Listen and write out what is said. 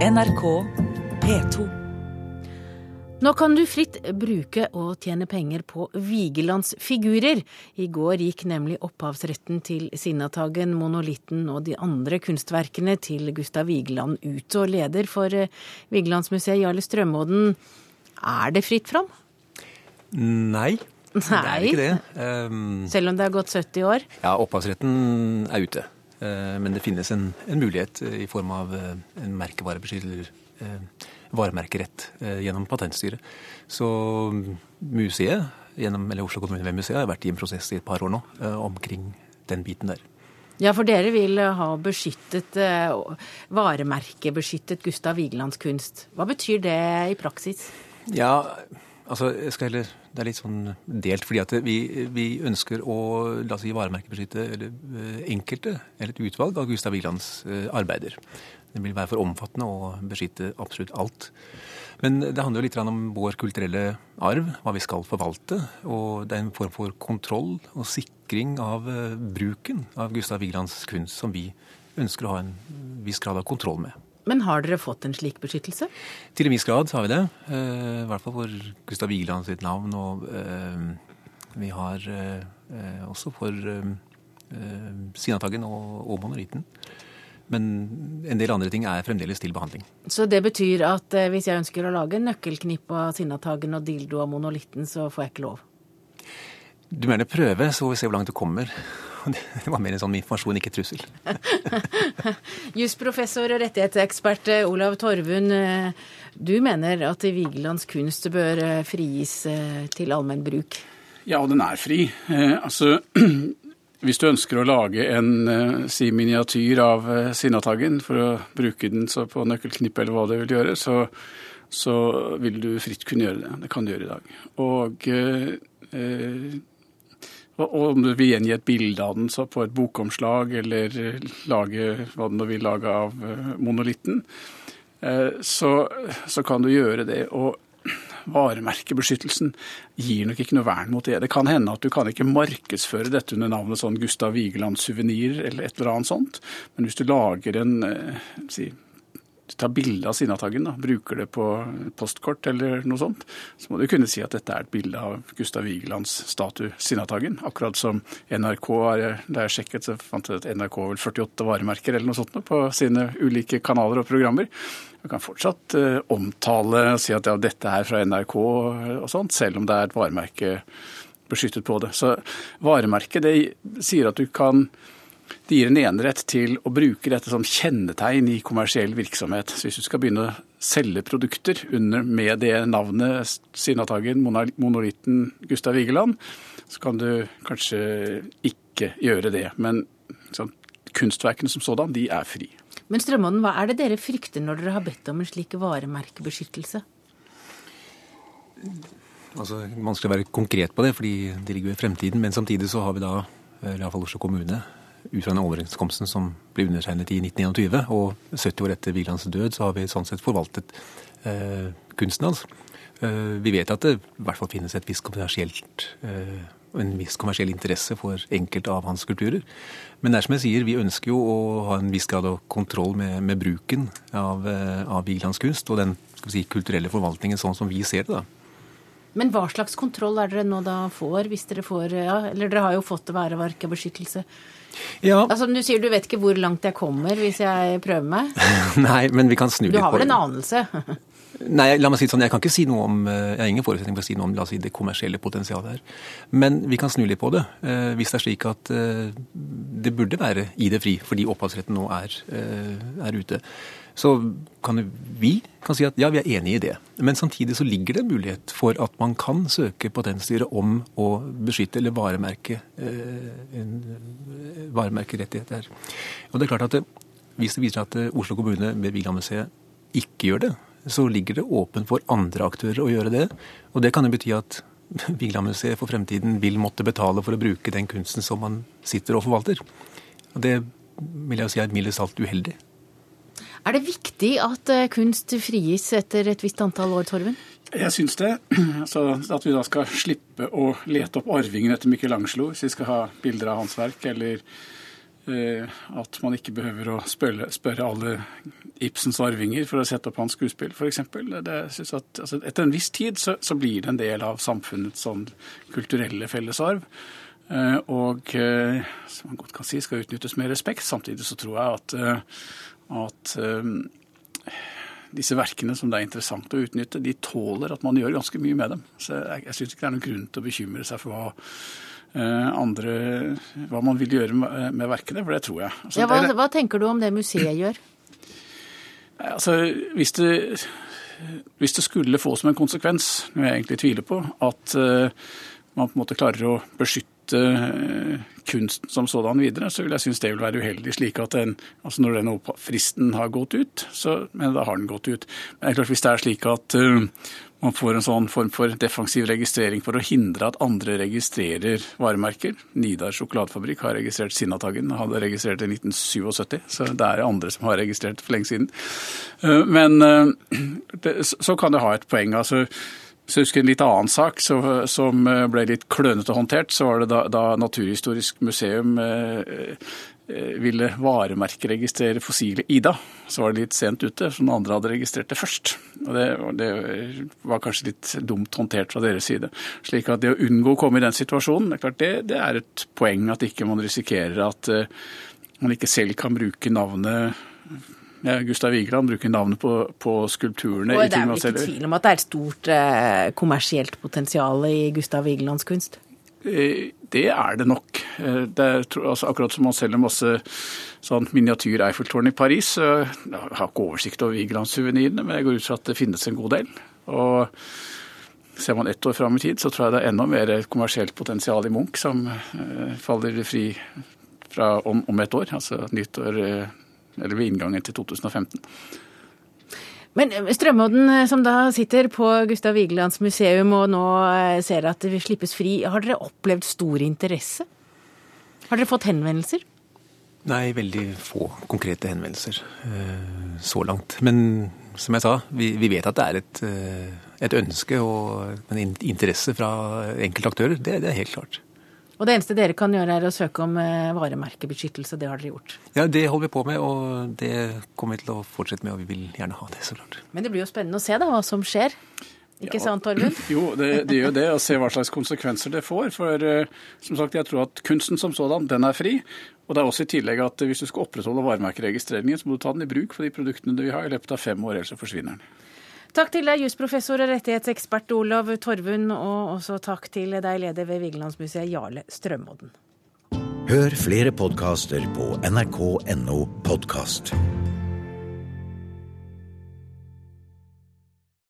NRK P2. Nå kan du fritt bruke og tjene penger på Vigelands figurer. I går gikk nemlig opphavsretten til Sinnataggen, Monolitten og de andre kunstverkene til Gustav Vigeland ut. Og leder for eh, Vigelandsmuseet, Jarle Strømodden, er det fritt fram? Nei, det er ikke det. Um, Selv om det har gått 70 år? ja, opphavsretten er ute. Eh, Men det finnes en, en mulighet eh, i form av eh, en merkevarebeskytter, varemerkerett gjennom Patentstyret. Så museet, gjennom, eller Oslo kommune ved museet, har vært i en prosess i et par år nå omkring den biten der. Ja, for dere vil ha beskyttet, varemerkebeskyttet Gustav Vigelands kunst. Hva betyr det i praksis? Ja, altså jeg skal heller, Det er litt sånn delt, fordi at vi, vi ønsker å la oss si, varemerkebeskytte eller, eh, enkelte, eller et utvalg av Gustav Vigelands eh, arbeider. Det vil være for omfattende å beskytte absolutt alt. Men det handler jo litt om vår kulturelle arv, hva vi skal forvalte. Og det er en form for kontroll og sikring av eh, bruken av Gustav Vigelands kunst som vi ønsker å ha en viss grad av kontroll med. Men har dere fått en slik beskyttelse? Til en viss grad har vi det. Eh, I hvert fall for Gustav Vigeland sitt navn. Og eh, vi har eh, også for Sinatagen og, og Men en del andre ting er fremdeles til behandling. Så det betyr at hvis jeg ønsker å lage en nøkkelknipp av Sinnataggen og dildo av Monolitten, så får jeg ikke lov? Du mener prøve, så får vi se hvor langt du kommer. Det var mer en sånn informasjon, ikke trussel. Jusprofessor og rettighetsekspert eh, Olav Torvund, eh, du mener at Vigelands kunst bør eh, frigis til allmenn bruk? Ja, og den er fri. Altså, hvis du ønsker å lage en si miniatyr av Sinnataggen for å bruke den så på nøkkelknippet eller hva du vil gjøre, så, så vil du fritt kunne gjøre det. Det kan du gjøre i dag. Og, og om du vil gjengi et bilde av den så på et bokomslag, eller lage hva du vil lage av eh, monolitten, eh, så, så kan du gjøre det. Og varemerkebeskyttelsen gir nok ikke noe vern mot det. Det kan hende at du kan ikke markedsføre dette under navnet sånn Gustav Vigeland Suvenir eller et eller annet sånt, men hvis du lager en eh, si, du tar bilde av Sinnataggen, bruker det på postkort eller noe sånt, så må du kunne si at dette er et bilde av Gustav Vigelands statue Sinnataggen. Akkurat som NRK da jeg sjekket, så fant jeg at NRK vel 48 varemerker eller noe sånt på sine ulike kanaler og programmer. Du kan fortsatt eh, omtale og si at ja, dette er fra NRK og sånt, selv om det er et varemerke beskyttet på det. Så varemerket det sier at du kan det gir en enerett til å bruke dette som kjennetegn i kommersiell virksomhet. Så hvis du skal begynne å selge produkter under, med det navnet Sinnataggen, Monol- Monolitten, Gustav Vigeland, så kan du kanskje ikke gjøre det. Men sånn, kunstverkene som sådan, de er fri. Men Strømodden, hva er det dere frykter når dere har bedt om en slik varemerkebeskyttelse? Altså, Vanskelig å være konkret på det, fordi det ligger jo i fremtiden. Men samtidig så har vi da, eller iallfall Oslo kommune, ut den overenskomsten som ble undertegnet i 1921, og 70 år etter Vigelands død, så har vi sånn sett forvaltet eh, kunsten hans. Eh, vi vet at det i hvert fall finnes et visst kommersielt eh, en viss kommersiell interesse for enkelte av hans kulturer. Men det er som jeg sier, vi ønsker jo å ha en viss grad av kontroll med, med bruken av, eh, av Vigelands kunst, og den si, kulturelle forvaltningen sånn som vi ser det. da. Men hva slags kontroll er dere nå da får, hvis dere får ja, Eller dere har jo fått varemerkebeskyttelse. Ja, Altså, du sier du vet ikke hvor langt jeg kommer hvis jeg prøver meg. Nei, men vi kan snu litt på Du har vel en anelse? Nei, la meg si det sånn, jeg kan ikke si noe om, eh, jeg har ingen forutsetning for å si noe om la oss si, det kommersielle potensialet her. Men vi kan snu litt på det, eh, hvis det er slik at eh, det burde være i det fri, fordi opphavsretten nå er, er ute. Så kan vi kan si at ja, vi er enig i det. Men samtidig så ligger det en mulighet for at man kan søke Patentstyret om å beskytte eller varemerke eh, eh, varemerkerettighet her. Og det er klart at det, hvis det viser at eh, Oslo kommune med Vigelandmuseet ikke gjør det, så ligger det åpent for andre aktører å gjøre det. Og det kan jo bety at Vigelandmuseet for fremtiden vil måtte betale for å bruke den kunsten som man sitter og forvalter. Og det vil jeg jo si er mildest talt uheldig. Er det viktig at eh, kunst frigis etter et visst antall år, Torven? Jeg syns det. Så at vi da skal slippe å lete opp arvingen etter Michelangelo hvis vi skal ha bilder av hans verk, eller At man ikke behøver å spørre, spørre alle Ibsens arvinger for å sette opp hans skuespill, f.eks. Altså, etter en viss tid så, så, blir det en del av samfunnets sånn kulturelle fellesarv. Og som man godt kan si skal utnyttes med respekt. Samtidig så tror jeg at, at disse verkene som det er interessant å utnytte, de tåler at man gjør ganske mye med dem. Så jeg, jeg syns ikke det er noen grunn til å bekymre seg for hva eh, andre, hva man vil gjøre med, med verkene, for det tror jeg. Altså, ja, hva, hva, tenker du om det museet gjør? Altså, hvis det, hvis det skulle få som en konsekvens, noe jeg egentlig tviler på, at uh, man på en måte klarer å beskytte uh, kunsten som sådan videre, så vil jeg synes det vil være uheldig. slik at den, altså Når denne fristen har gått ut, så men da har den gått ut. Men det er klart hvis det er slik at uh, man får en sånn form for defensiv registrering for å hindre at andre registrerer varemerker. Nidar sjokoladefabrikk har registrert Sinnataggen, hadde registrert i 1977. Så det er andre som har registrert for lenge siden. Uh, men uh, så kan det ha et poeng. altså så jeg husker en litt annen sak så, som eh, ble litt klønete håndtert. Så var det da, da Naturhistorisk museum eh, eh, ville varemerkeregistrere fossile Ida. Så var det litt sent ute, så noen andre hadde registrert det først. Og det, det, var kanskje litt dumt håndtert fra deres side. Slik at det å unngå å komme i den situasjonen, det er, klart det, det er et poeng at ikke man risikerer at uh, man ikke selv kan bruke navnet Gustav Vigeland bruker navnet på, på skulpturene. Og Det er vel ikke tvil om at det er et stort eh, kommersielt potensial i Gustav Vigelands kunst? Eh, det er det nok. Eh, det er, altså, akkurat som man selger masse sånn miniatyr Eiffeltårn i Paris. Jeg har ikke oversikt over Vigelandssuvenirene, men jeg går ut fra at det finnes en god del. Og Ser man ett år fram i tid, så tror jeg det er enda mer kommersielt potensial i Munch som eh, faller fri fra om, om et år, altså nyttår eller ved inngangen til 2015. Men eh, Strømodden, eh, som da sitter på Gustav Vigelands museum og nå eh, ser at det slippes fri, har dere opplevd stor interesse? Har dere fått henvendelser? Nei, veldig få konkrete henvendelser så langt. Men som jeg sa, vi, vi vet at det er et, et ønske og en interesse fra enkelte aktører. Det, det er helt klart. Og det eneste dere kan gjøre, er å søke om eh, varemerkebeskyttelse. Det har dere gjort? Ja, det holder vi på med, og det kommer vi til å fortsette med. Og vi vil gjerne ha det, så klart. Men det blir jo spennende å se da, hva som skjer. Ikke ja, sant, Torvund? Jo, det, det gjør det. Å se hva slags konsekvenser det får. For uh, som sagt, jeg tror at kunsten som sådan, den er fri. Og det er også i tillegg at hvis du skal opprettholde varemerkeregistreringen, så må du ta den i bruk for de produktene du vil ha i løpet av fem år, ellers så forsvinner den. Takk til deg, jusprofessor og rettighetsekspert Olav Torvund, og også takk til deg, leder ved Vigelandsmuseet, Jarle Strømodden. Hør flere podkaster på nrk.no podkast.